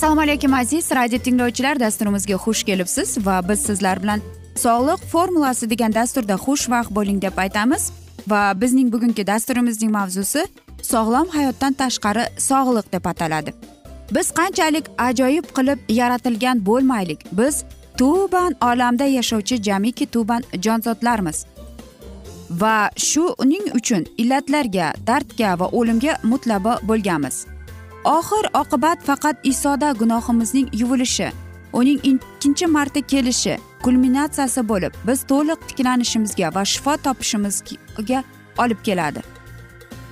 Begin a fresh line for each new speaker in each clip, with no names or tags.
assalomu alaykum aziz radio tinglovchilar. Dasturimizga xush kelibsiz va biz sizlar bilan sog'liq formulasi degan dasturda xushvaqt bo'ling deb aytamiz. Va bizning bugungi dasturimizning mavzusi sog'lom hayotdan tashqari sog'liq deb ataladi. Biz qanchalik ajoyib qilib yaratilgan bo'lmaylik? Biz tuban olamda yashovchi jamiki tuban jonzotlarmiz. Va shu uning uchun illatlarga dardga va o'limga mutlabo bo'lganmiz. Oxir oqibat faqat isoda gunohimizning yuvilishi uning ikkinchi marta kelishi kulminatsiyasi bo'lib biz to'liq tiklanishimizga va shifo topishimizga olib keladi.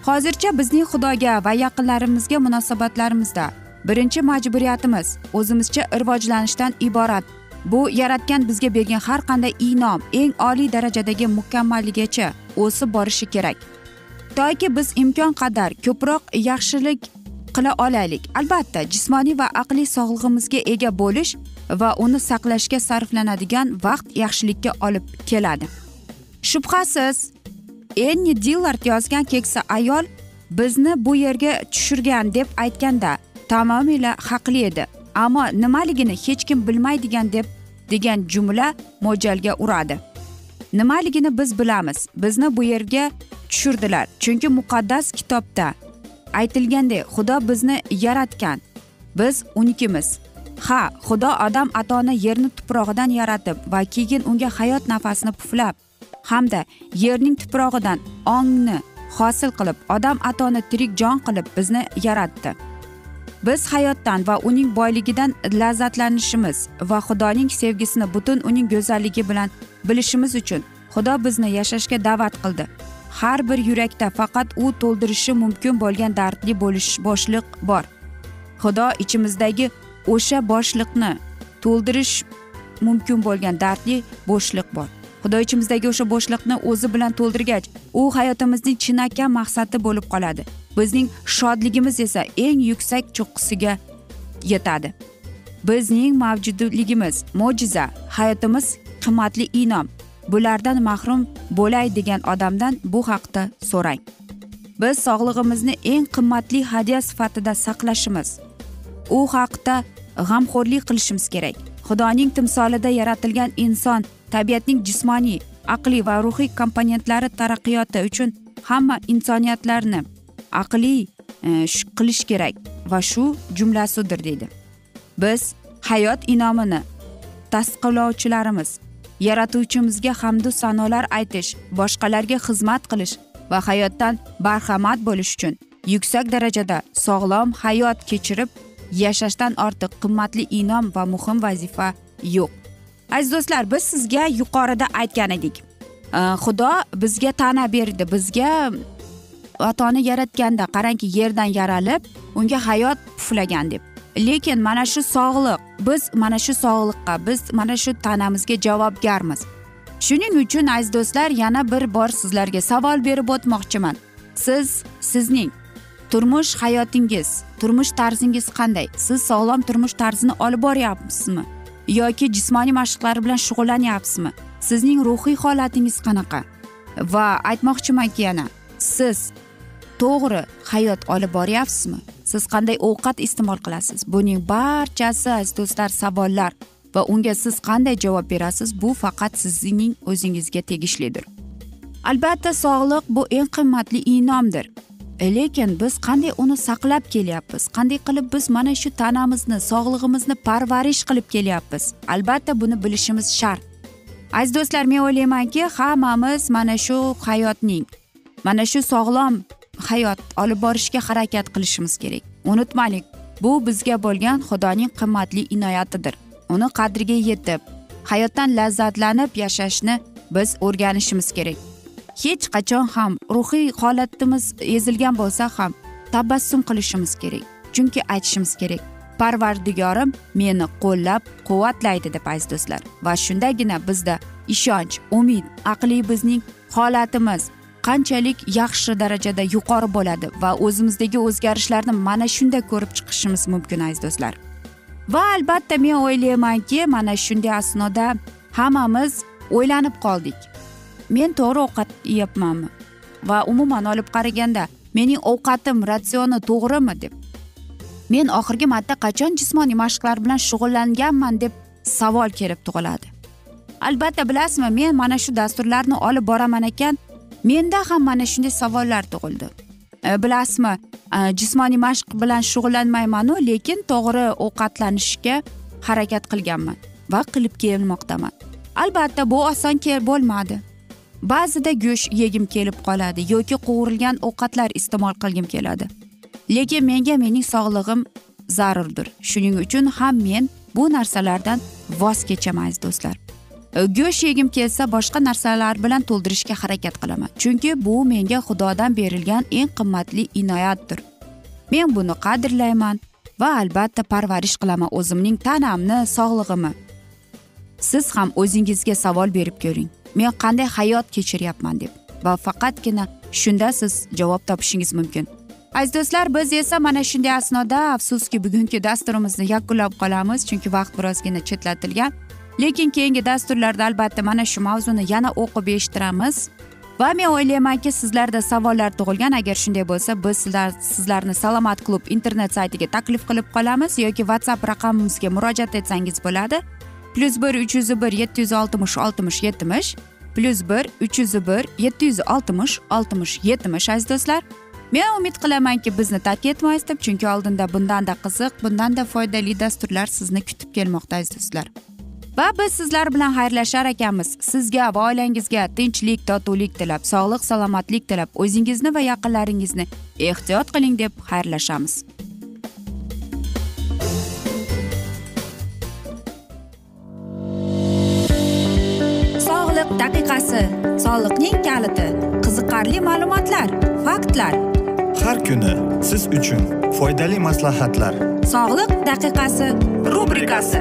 Hozircha bizning xudoga va yaqinlarimizga munosabatlarimizda birinchi majburiyatimiz o'zimizcha rivojlanishdan iborat bu yaratgan bizga bergan har qanday inom eng oliy darajadagi mukammalligacha o'sib borishi kerak. Toki biz imkon qadar ko'proq yaxshilik qila olaylik. Albatta jismoniy va aqliy sog'lig'imizga ega bo'lish va uni saqlashga sarflanadigan vaqt yaxshilikka olib keladi. Shubhasiz enni dillard yozgan keksa ayol bizni bu yerga tushirgan deb aytganda tamomila haqli edi. Ammo nimaligini hech kim bilmaydigan deb degan jumla mo'ljalga uradi. Nimaligini biz bilamiz. Bizni bu yerga tushirdilar. Chunki muqaddas kitobda aytilgandek xudo bizni yaratgan. Biz unikimiz. Ha xudo odam atoni yerni tuprog'idan yaratib va keyin unga hayot nafasini puflab hamda yerning tuprog'idan ongni hosil qilib odam atoni tirik jon qilib bizni yaratdi. Biz hayotdan va uning boyligidan lazzatlanishimiz va xudoning sevgisini butun uning go'zalligi bilan bilishimiz uchun xudo bizni yashashga da'vat qildi. Har bir yurakda faqat u to'ldirishi mumkin bo'lgan dardli bo'lish boshliq bor. Xudo ichimizdagi o'sha boshliqni to'ldirish mumkin bo'lgan dardli bo'shliq bor. Xudo ichimizdagi o'sha bo'shliqni o'zi bilan to'ldirgach u hayotimizning chinakam maqsadi bo'lib qoladi. Bizning shodligimiz esa eng yuksak cho'qqisiga yetadi. Bizning mavjudligimiz mo'jiza hayotimiz qimmatli inom. Bulardan mahrum bo'lay degan odamdan bu haqda so'rang. Biz sog'lig'imizni eng qimmatli hadya sifatida saqlashimiz. U haqda g'amxo'rlik qilishimiz kerak. Xudoning timsolida yaratilgan inson tabiatning jismoniy aqliy va ruhiy komponentlari taraqqiyoti uchun hamma insoniyatlarni aqliy e, qilish kerak va shu jumlasidir deydi biz hayot inomini tasdiqlovchilarimiz yaratuvchimizga hamdu sanolar aytish boshqalarga xizmat qilish va hayotdan barhamat bo'lish uchun yuksak darajada sog'lom hayot kechirib yashashdan ortiq qimmatli inom va muhim vazifa yo'q. Aziz do'stlar biz sizga yuqorida aytgan edik. E, Xudo bizga tana berdi bizga atoni yaratganda qarangki yerdan yaralib unga hayot puflagan deb. Lekin mana shu sog'liq biz mana shu sog'liqqa biz mana shu tanamizga javobgarmiz. Shuning uchun aziz do'stlar yana bir bor sizlarga savol berib o'tmoqchiman. Siz sizning turmush hayotingiz turmush tarzingiz qanday? Siz sog'lom turmush tarzini olib boryapsizmi? Yoki jismoniy mashqlar bilan shug'ullanyapsizmi? Sizning ruhiy holatingiz qanaqa? Va aytmoqchimanki yana siz to'g'ri hayot olib boryapsizmi? Siz qanday ovqat iste'mol qilasiz? Buning barchasi aziz do'stlar savollar va unga siz qanday javob berasiz? Bu faqat sizning o'zingizga tegishlidir. Albatta sog'liq bu eng qimmatli inomdir. E, lekin biz qanday uni saqlab kelyapmiz? Qanday qilib biz mana shu tanamizni sog'lig'imizni parvarish qilib kelyapmiz? Albatta buni bilishimiz shart. Aziz do'stlar men o'ylaymanki hammamiz mana shu hayotning mana shu sog'lom hayot olib borishga harakat qilishimiz kerak. Unutmaylik bu bizga bo'lgan xudoning qimmatli inoyatidir. Uni qadriga yetib hayotdan lazzatlanib yashashni biz o'rganishimiz kerak. Hech qachon ham ruhiy holatimiz ezilgan bo'lsa ham tabassum qilishimiz kerak chunki aytishimiz kerak parvardigorim meni qo'llab quvvatlaydi deb aziz do'stlar. Va shundagina bizda ishonch umid aqliy bizning holatimiz qanchalik yaxshi darajada yuqori bo'ladi va o'zimizdagi o'zgarishlarni mana shunda ko'rib chiqishimiz mumkin aziz do'stlar. Va albatta men o'ylaymanki mana shunday asnoda hammamiz o'ylanib qoldik. Men to'g'ri ovqat yeyapmanmi? Va umuman olib qaraganda mening ovqatim ratsioni to'g'rimi deb. Men oxirgi marta qachon jismoniy mashqlar bilan shug'ullanganman deb savol kelib tug'iladi. Albatta bilasizmi men mana shu dasturlarni olib boraman ekan menda ham mana shunday savollar tug'ildi. E, bilasizmi e, jismoniy mashq bilan shug'ullanmaymanu lekin to'g'ri ovqatlanishga harakat qilganman va qilib kelmoqdaman. Albatta bu oson bo'lmadi. Ba'zida go'sht yegim kelib qoladi yoki qovurilgan ovqatlar iste'mol qilgim keladi. Lekin menga mening sog'lig'im zarurdir. Shuning uchun ham men bu narsalardan voz kechaman do'stlar. Э, go'sht yegim kelsa boshqa narsalar bilan to'ldirishga harakat qilaman. Chunki bu menga xudodan berilgan eng qimmatli inoyatdir. Men buni qadrlayman va albatta parvarish qilaman o'zimning tanamni sog'lig'imni siz ham o'zingizga savol berib ko'ring. Men qanday hayot kechiryapman deb va faqatgina shunda siz javob topishingiz mumkin. Aziz do'stlar biz esa mana shunday asnoda afsuski bugungi dasturimizni yakunlab qolamiz chunki vaqt birozgina chetlatilgan. Lekin keyingi dasturlarda albatta mana shu mavzuni yana o'qib eshittiramiz. Va men o'ylaymanki sizlarda savollar tug'ilgan. Agar shunday bo'lsa biz sizlar sizlarni salomat klub internet saytiga taklif qilib qolamiz yoki whatsapp raqamimizga murojaat etsangiz bo'ladi. Plyus bir uch yuz bir yetti yuz oltmish oltmish yetmish plyus bir uch yuz bir yetti yuz oltmish oltmish yetmish aziz do'stlar. Men umid qilamanki bizni tark etmaysiz deb chunki oldinda bundanda qiziq bundanda foydali dasturlar sizni kutib kelmoqda aziz do'stlar. Va biz sizlar bilan xayrlashar ekanmiz. Sizga va oilangizga tinchlik totuvlik tilab sog'lik salomatlik tilab o'zingizni va yaqinlaringizni ehtiyot qiling deb xayrlashamiz. Daqiqasi soliqning kaliti qiziqarli ma'lumotlar faktlar.
Har kuni siz uchun foydali maslahatlar.
Sog'liq daqiqasi rubrikasi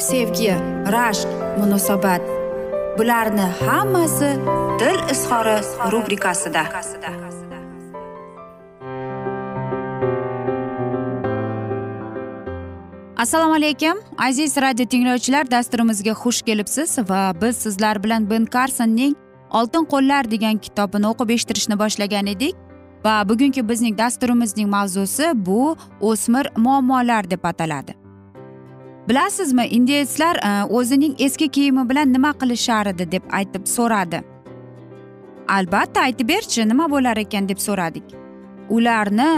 sevgi rashq munosabat. Bularni hammasi dil izhori rubrikasida. Assalomu alaykum aziz radio tinglovchilar dasturimizga xush kelibsiz va biz sizlar bilan ben karsonning oltin qo'llar degan kitobini o'qib eshittirishni boshlagan edik va bugungi bizning dasturimizning mavzusi bu o'smir muammolar deb ataladi. Bilasizmi indeyslar e, o'zining eski kiyimi bilan nima qilishar edi deb aytib so'radi. Albatta aytib berchi nima bo'lar ekan deb so'radik. Ularni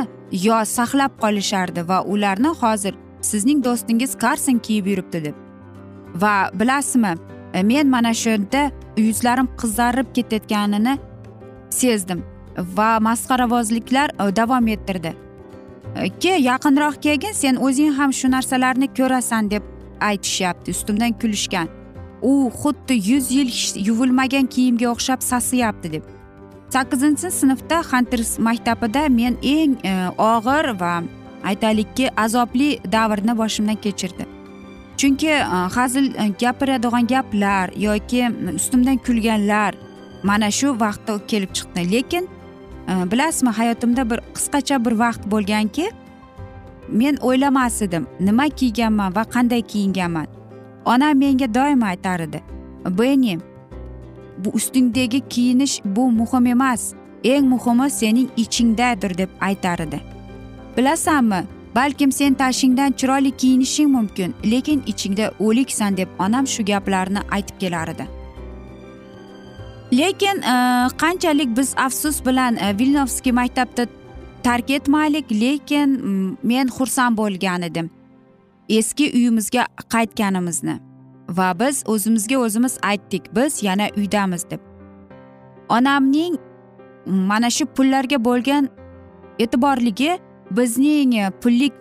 yo saqlab qolishardi va ularni hozir sizning do'stingiz karson kiyib yuribdi deb. Va bilasizmi e, men mana shu yerda yuzlarim qizarib ketayotganini sezdim va masxaravozliklar e, davom ettirdi. Ke yaqinroq kelgin sen o'zing ham shu narsalarni ko'rasan deb aytishyapti ustimdan kulishgan. U xuddi yuz yil yuvilmagan kiyimga o'xshab sasiyapti deb. Sakkizinchi sinfda xanters maktabida men eng e, og'ir va aytaylikki azobli davrni boshimdan kechirdi chunki e, hazil e, gapiradigan gaplar yoki ustimdan kulganlar mana shu vaqtda kelib chiqdi. Lekin Э, bilasizmi hayotimda bir qisqacha bir vaqt bo'lganki men o'ylamas edim nima kiyganman va qanday kiyinganman. Onam menga doim aytar edi benni bu ustingdagi kiyinish bu muhim emas eng muhimi sening ichingdadir deb aytar edi. Bilasanmi balkim sen tashingdan chiroyli kiyinishing mumkin lekin ichingda o'liksan deb onam shu gaplarni aytib kelar edi. Lekin e, qanchalik biz afsus bilan e, vilnovskiy maktabni tark etmaylik lekin men xursand bo'lgan edim. Eski uyimizga qaytganimizni va biz o'zimizga o'zimiz aytdik biz yana uydamiz deb. Onamning mana shu pullarga bo'lgan e'tiborligi bizning e, pullik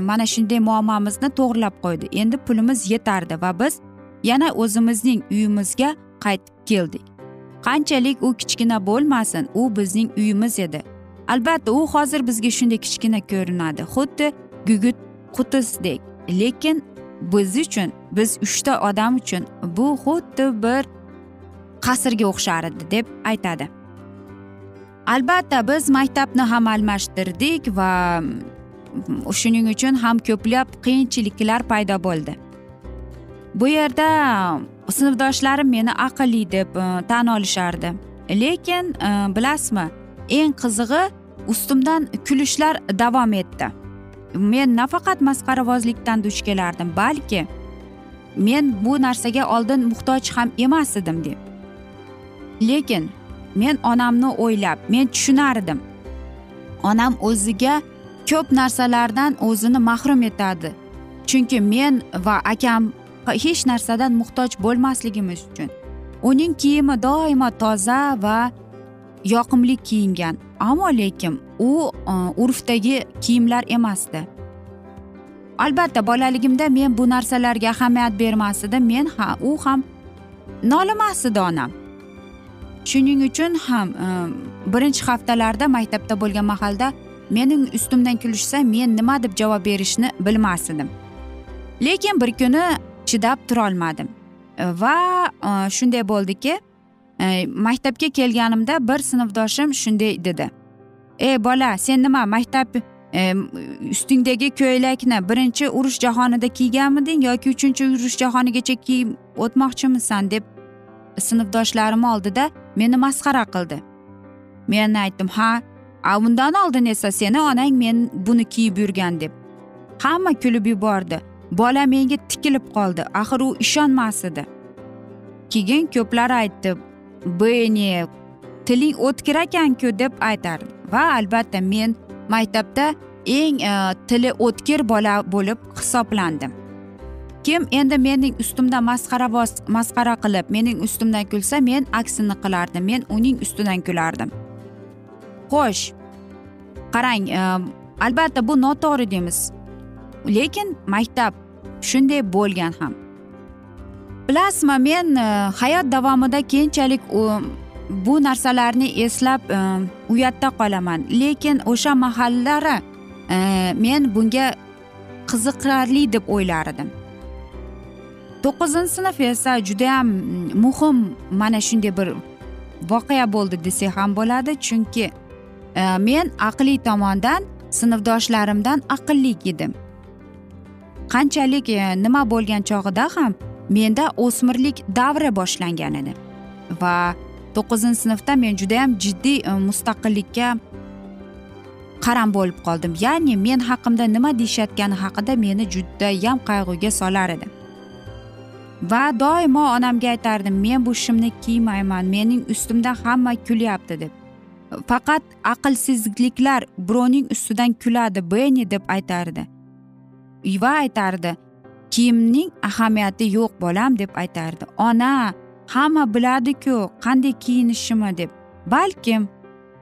mana shunday muammomizni to'g'irlab qo'ydi. Endi pulimiz yetardi va biz yana o'zimizning uyimizga qaytib keldik. Qanchalik u kichkina bo'lmasin u bizning uyimiz edi. Albatta u hozir bizga shunday kichkina ko'rinadi xuddi gugut qutisidek lekin biz uchun biz uchta odam uchun bu xuddi bir qasrga o'xshar edi deb aytadi. Albatta biz maktabni ham almashtirdik va mm, shuning uchun ham ko'plab qiyinchiliklar paydo bo'ldi. Bu yerda sinfdoshlarim meni aqlli deb e, tan olishardi. Lekin e, bilasizmi eng qizig'i ustimdan kulishlar davom etdi. Men nafaqat masxaravozlikdan duch kelardim balki men bu narsaga oldin muhtoj ham emas edim deb. Lekin men onamni o'ylab men tushunardim. Onam o'ziga ko'p narsalardan o'zini mahrum etadi. Chunki men va akam hech narsadan muhtoj bo'lmasligimiz uchun. Uning kiyimi doimo toza va yoqimli kiyingan ammo lekin u e, urfdagi kiyimlar emasdi. Albatta bolaligimda men bu narsalarga ahamiyat bermas edim men ha u ham nolimas edi onam shuning uchun ham e, birinchi haftalarda maktabda bo'lgan mahalda mening ustimdan kulishsa men nima deb javob berishni bilmas edim lekin bir kuni chidab turolmadim. Va e, shunday bo'ldiki e, maktabga kelganimda bir sinfdoshim shunday dedi. Ey bola sen nima maktab e, ustingdagi ko'ylakni birinchi urush jahonida kiyganmiding yoki uchinchi urush jahonigacha kiyib o'tmoqchimisan deb sinfdoshlarim oldida meni masxara qildi. Men aytdim ha a undan oldin esa seni onang men buni kiyib yurgan deb. Hamma kulib yubordi. Bola menga tikilib qoldi. Axir u ishonmas edi. Keyin ko'plar aytdi beni tiling o'tkir ekanku deb aytardi. Va albatta men maktabda eng e, tili o'tkir bola bo'lib hisoblandim. Kim endi mening ustimdan masxaravoz masxara qilib mening ustimdan kulsa men aksini qilardim. Men uning ustidan kulardim. Xo'sh qarang e, albatta bu noto'g'ri deymiz. Lekin maktab shunday bo'lgan ham. Bilasizmi men e, hayot davomida keyinchalik bu narsalarni eslab e, uyatda qolaman. Lekin o'sha mahallari e, men bunga qiziqarli deb o'ylar edim to'qqizinchi sinf esa judayam mm, muhim. Mana shunday bir voqea bo'ldi desak ham bo'ladi. Chunki men aqliy tomondan sinfdoshlarimdan aqlli edim. Qanchalik e, nima bo'lgan chog'ida ham menda o'smirlik davri boshlangan edi va to'qqizinchi sinfda men judayam jiddiy e, mustaqillikka qaram bo'lib qoldim. Ya'ni men haqimda nima deyishayotgani haqida meni judayam qayg'uga solar edi va doimo onamga aytardim men bu shimni kiymayman mening ustimdan hamma kulyapti deb. Faqat aqlsizliklar birovning ustidan kuladi beni deb aytardi. Va aytardi. Kiyimning ahamiyati yo'q bolam deb aytardi. Ona hamma biladiku qanday kiyinishimni deb. Balkim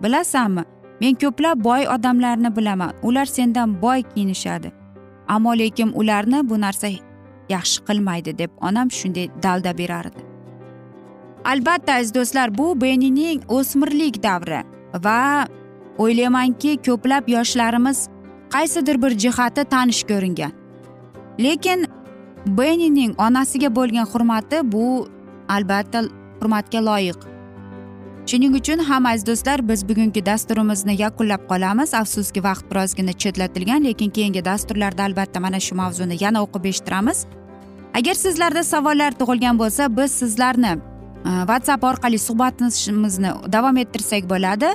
bilasanmi men ko'plab boy odamlarni bilaman. Ular sendan boy kiyinishadi. Ammo lekin ularni bu narsa yaxshi qilmaydi deb onam shunday dalda berardi. Albatta aziz do'stlar bu benining o'smirlik davri va o'ylaymanki ko'plab yoshlarimiz qaysidir bir jihati tanish ko'ringan. Lekin benining onasiga bo'lgan hurmati bu albatta hurmatga loyiq. Shuning uchun ham aziz do'stlar biz bugungi dasturimizni yakunlab qolamiz. Afsuski vaqt birozgina chetlatilgan lekin keyingi dasturlarda albatta mana shu mavzuni yana o'qib eshittiramiz. Agar sizlarda savollar tug'ilgan bo'lsa biz sizlarni e, whatsapp orqali suhbatimizni davom ettirsak bo'ladi.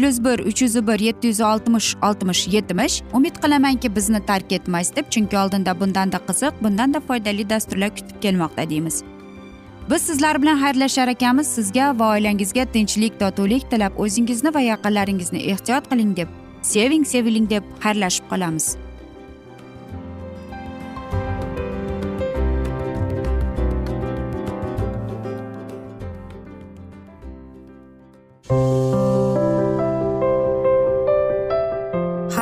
Plyus bir uch yuz bir yetti yuz oltmish oltmish yetmish umid qilamanki bizni tark etmaysiz deb chunki oldinda bundanda qiziq bundanda foydali dasturlar kutib kelmoqda deymiz biz sizlar bilan xayrlashar ekanmiz sizga va oilangizga tinchlik totuvlik tilab o'zingizni va yaqinlaringizni ehtiyot qiling deb seving seviling deb xayrlashib qolamiz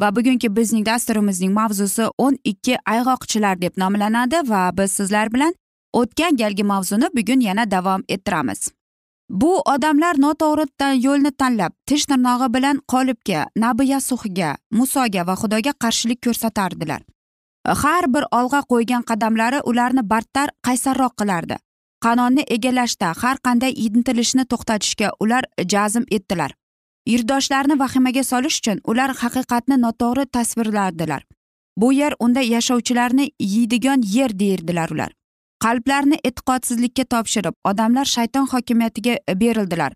Va bugungi bizning dasturimizning mavzusi o'n ikki ayg'oqchilar deb nomlanadi va biz sizlar bilan o'tgan galgi mavzuni bugun yana davom ettiramiz. Bu odamlar noto'g'ri yo'lni tanlab tish tirnog'i bilan qolibga nabi yasuhga musoga va xudoga qarshilik ko'rsatardilar. Har bir olg'a qo'ygan qadamlari ularni battar qaysarroq qilardi. Qanonni egallashda har qanday intilishni to'xtatishga ular jazm etdilar. Yurtdoshlarni vahimaga solish uchun ular haqiqatni noto'g'ri tasvirlardilar. Bu yer unda yashovchilarni yeydigan yer deyirdilar ular. Qalblarni e'tiqodsizlikka topshirib odamlar shayton hokimiyatiga berildilar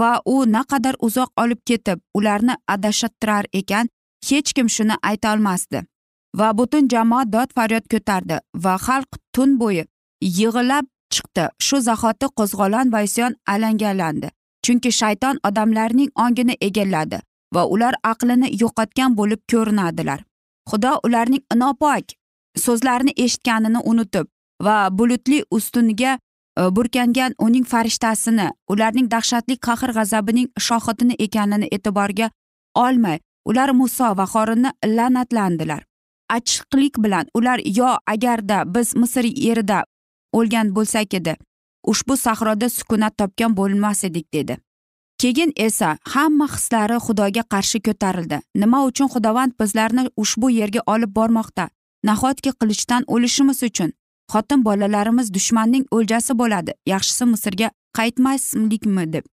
va u naqadar uzoq olib ketib ularni adashtirar ekan hech kim shuni ayta olmasdi va butun jamoat dod faryod ko'tardi va xalq tun bo'yi yig'ilab chiqdi. Shu zahoti qo'zg'olon va isyon alangalandi chunki shayton odamlarning ongini egalladi va ular aqlini yo'qotgan bo'lib ko'rinadilar. Xudo ularning nopok so'zlarini eshitganini unutib va bulutli ustuniga e, burkangan uning farishtasini ularning dahshatli qahr g'azabining shohidini ekanini e'tiborga olmay ular muso va xorinni la'natlandilar. Achchiqlik bilan ular yo agarda biz misr yerida o'lgan bo'lsak edi ushbu sahroda sukunat topgan bo'lmas edik dedi. Keyin esa hamma hislari xudoga qarshi ko'tarildi. Nima uchun xudovand bizlarni ushbu yerga olib bormoqda? Nahotki qilichdan o'lishimiz uchun? Xotin bolalarimiz dushmanning o'ljasi bo'ladi. Yaxshisi misrga qaytmaslikmi deb.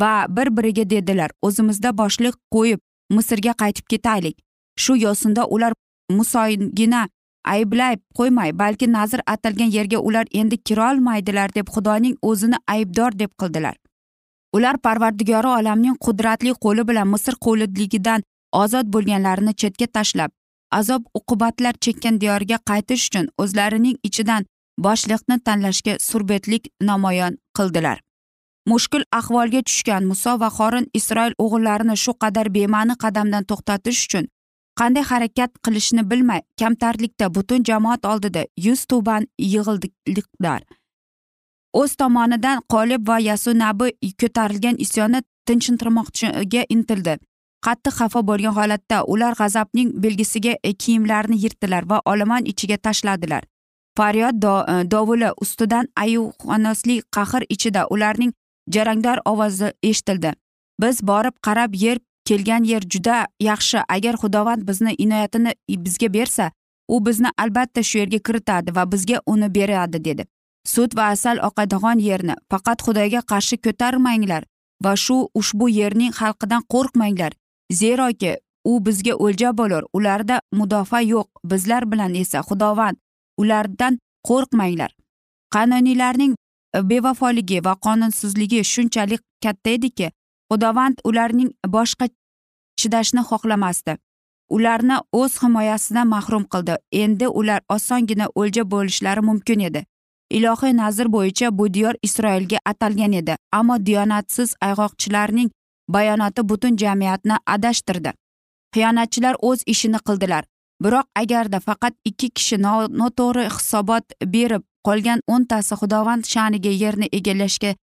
Va bir biriga dedilar o'zimizda boshliq qo'yib misrga qaytib ketaylik. Shu yo'sinda ular musoygina ayblab qo'ymay balki nazr atalgan yerga ular endi kirolmaydilar deb xudoning o'zini aybdor deb qildilar. Ular parvardigori olamning qudratli qo'li bilan misr qo'lidligidan ozod bo'lganlarini chetga tashlab azob uqubatlar chekkan diyorga qaytish uchun o'zlarining ichidan boshliqni tanlashga surbetlik namoyon qildilar. Mushkul ahvolga tushgan muso va xorin isroil o'g'illarini shu qadar bema'ni qadamdan to'xtatish uchun qanday harakat qilishni bilmay kamtarlikda butun jamoat oldida yuz tuban yig'ildiklar. O'z tomonidan qolib va yasu nabi ko'tarilgan isyonni tinchinttirmoqchiga intildi. Qattiq xafa bo'lgan holatda ular g'azabning belgisiga kiyimlarini yirtdilar va olomon ichiga tashladilar. Faryod e, dovuli ustidan ayuhanosli qahr ichida ularning jarangdor ovozi eshitildi. Biz borib qarab yer kelgan yer juda yaxshi. Agar xudovand bizni inoyatini bizga bersa u bizni albatta shu yerga kiritadi va bizga uni beradi dedi. Sut va asal oqadigan yerni faqat xudoga qarshi ko'tarmanglar va shu ushbu yerning xalqidan qo'rqmanglar. Zeroki u bizga o'lja bo'lur ularda mudofaa yo'q bizlar bilan esa xudovand ulardan qo'rqmanglar. Qanuniylarning e, bevafoligi va qonunsizligi shunchalik katta ediki xudovand ularning boshqa chidashni xohlamasdi. Ularni o'z himoyasidan mahrum qildi. Endi ular osongina o'lja bo'lishlari mumkin edi. Ilohiy nazr bo'yicha bu diyor isroilga atalgan edi ammo diyonatsiz ayg'oqchilarning bayonoti butun jamiyatni adashtirdi. Xiyonatchilar o'z ishini qildilar biroq agarda faqat ikki kishi noto'g'ri hisobot berib qolgan o'ntasi xudovand sha'niga yerni egallashga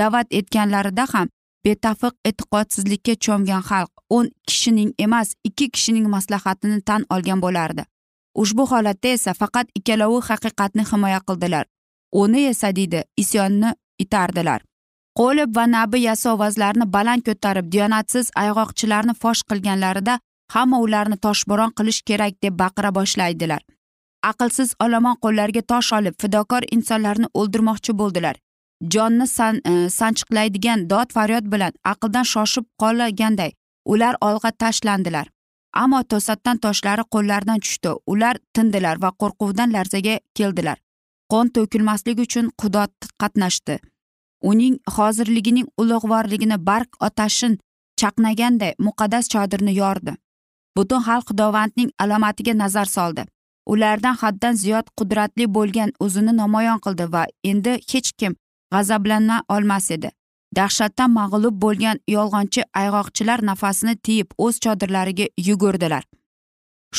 da'vat etganlarida ham betafiq e'tiqodsizlikka cho'mgan xalq o'n kishining emas ikki kishining maslahatini tan olgan bo'lardi. Ushbu holatda esa faqat ikkalovi haqiqatni himoya qildilar. Uni esa deydi isyonni itardilar. Qo'lib va nabi yasovazlarni baland ko'tarib diyonatsiz ayg'oqchilarni fosh qilganlarida hamma ularni toshbo'ron qilish kerak deb baqira boshlaydilar. Aqlsiz olomon qo'llariga tosh olib fidokor insonlarni o'ldirmoqchi bo'ldilar. Jonni san, e, sanchiqlaydigan dod faryod bilan aqldan shoshib qolganday ular olg'a tashlandilar. Ammo to'satdan toshlari qo'llaridan tushdi. Ular tindilar va qo'rquvdan larzaga keldilar. Qon to'kilmasligi uchun xudo qatnashdi. Uning hozirligining ulug'vorligini barq otashin chaqnaganday muqaddas chodirni yordi. Butun xalq xudovandning alomatiga nazar soldi. Ulardan haddan ziyod qudratli bo'lgan o'zini namoyon qildi va endi hech kim g'azablana olmas edi. Dahshatdan mag'lub bo'lgan yolg'onchi ayg'oqchilar nafasini tiyib o'z chodirlariga yugurdilar.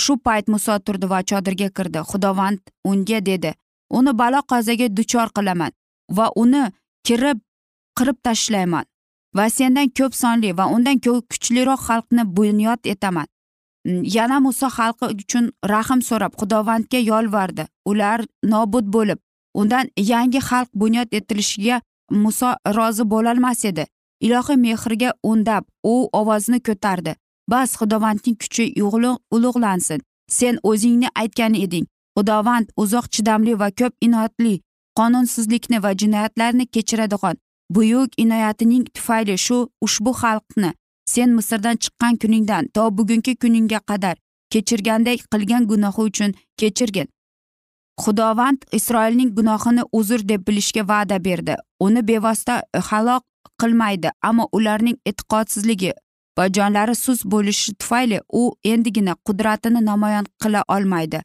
Shu payt muso turdi va chodirga kirdi. Xudovand unga dedi uni balo qazaga duchor qilaman va uni kirib qirib tashlayman va sendan ko'p sonli va undan kuchliroq xalqni bunyod etaman. Mm, yana muso xalqi uchun rahm so'rab xudovandga yolvardi ular nobud bo'lib undan yangi xalq bunyod etilishiga muso rozi bo'lolmas edi. Ilohiy mehrga undab u ovozini ko'tardi. Bas xudovandning kuchi ulug'lansin. Sen o'zingni aytgan eding. Xudovand uzoq chidamli va ko'p inoatli qonunsizlikni va jinoyatlarni kechiradigan buyuk inoyatining tufayli shu ushbu xalqni sen misrdan chiqqan kuningdan to bugungi kuningga qadar kechirgandek qilgan gunohi uchun kechirgin. Xudovand isroilning gunohini uzr deb bilishga va'da berdi. Uni bevosita e, halok qilmaydi ammo ularning e'tiqodsizligi va jonlari sust bo'lishi tufayli u endigina qudratini namoyon qila olmaydi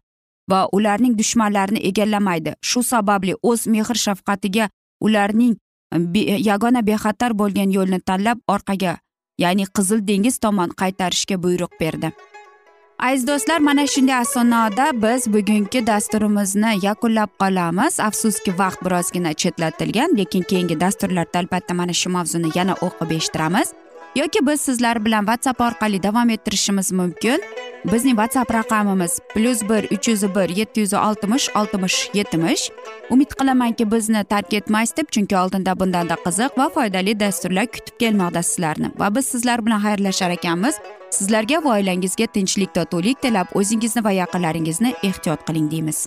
va ularning dushmanlarini egallamaydi. Shu sababli o'z mehr shafqatiga ularning e, e, yagona bexatar bo'lgan yo'lni tanlab orqaga ya'ni qizil dengiz tomon qaytarishga buyruq berdi. Aziz do'stlar mana shunday asnoda biz bugungi dasturimizni yakunlab qolamiz. Afsuski vaqt birozgina chetlatilgan lekin keyingi dasturlarda albatta mana shu mavzuni yana o'qib eshittiramiz. Yoki biz sizlar bilan whatsapp orqali davom ettirishimiz mumkin. Bizning whatsapp raqamimiz? Plyus bir uch yuz bir yetti yuz oltmish oltmish yetmish. Umid qilamanki bizni tark etmaysiz deb chunki oldinda bundanda qiziq va foydali dasturlar kutib kelmoqda sizlarni. Va biz sizlar bilan xayrlashar ekanmiz. Sizlarga va oilangizga tinchlik totuvlik tilab o'zingizni va yaqinlaringizni ehtiyot qiling deymiz.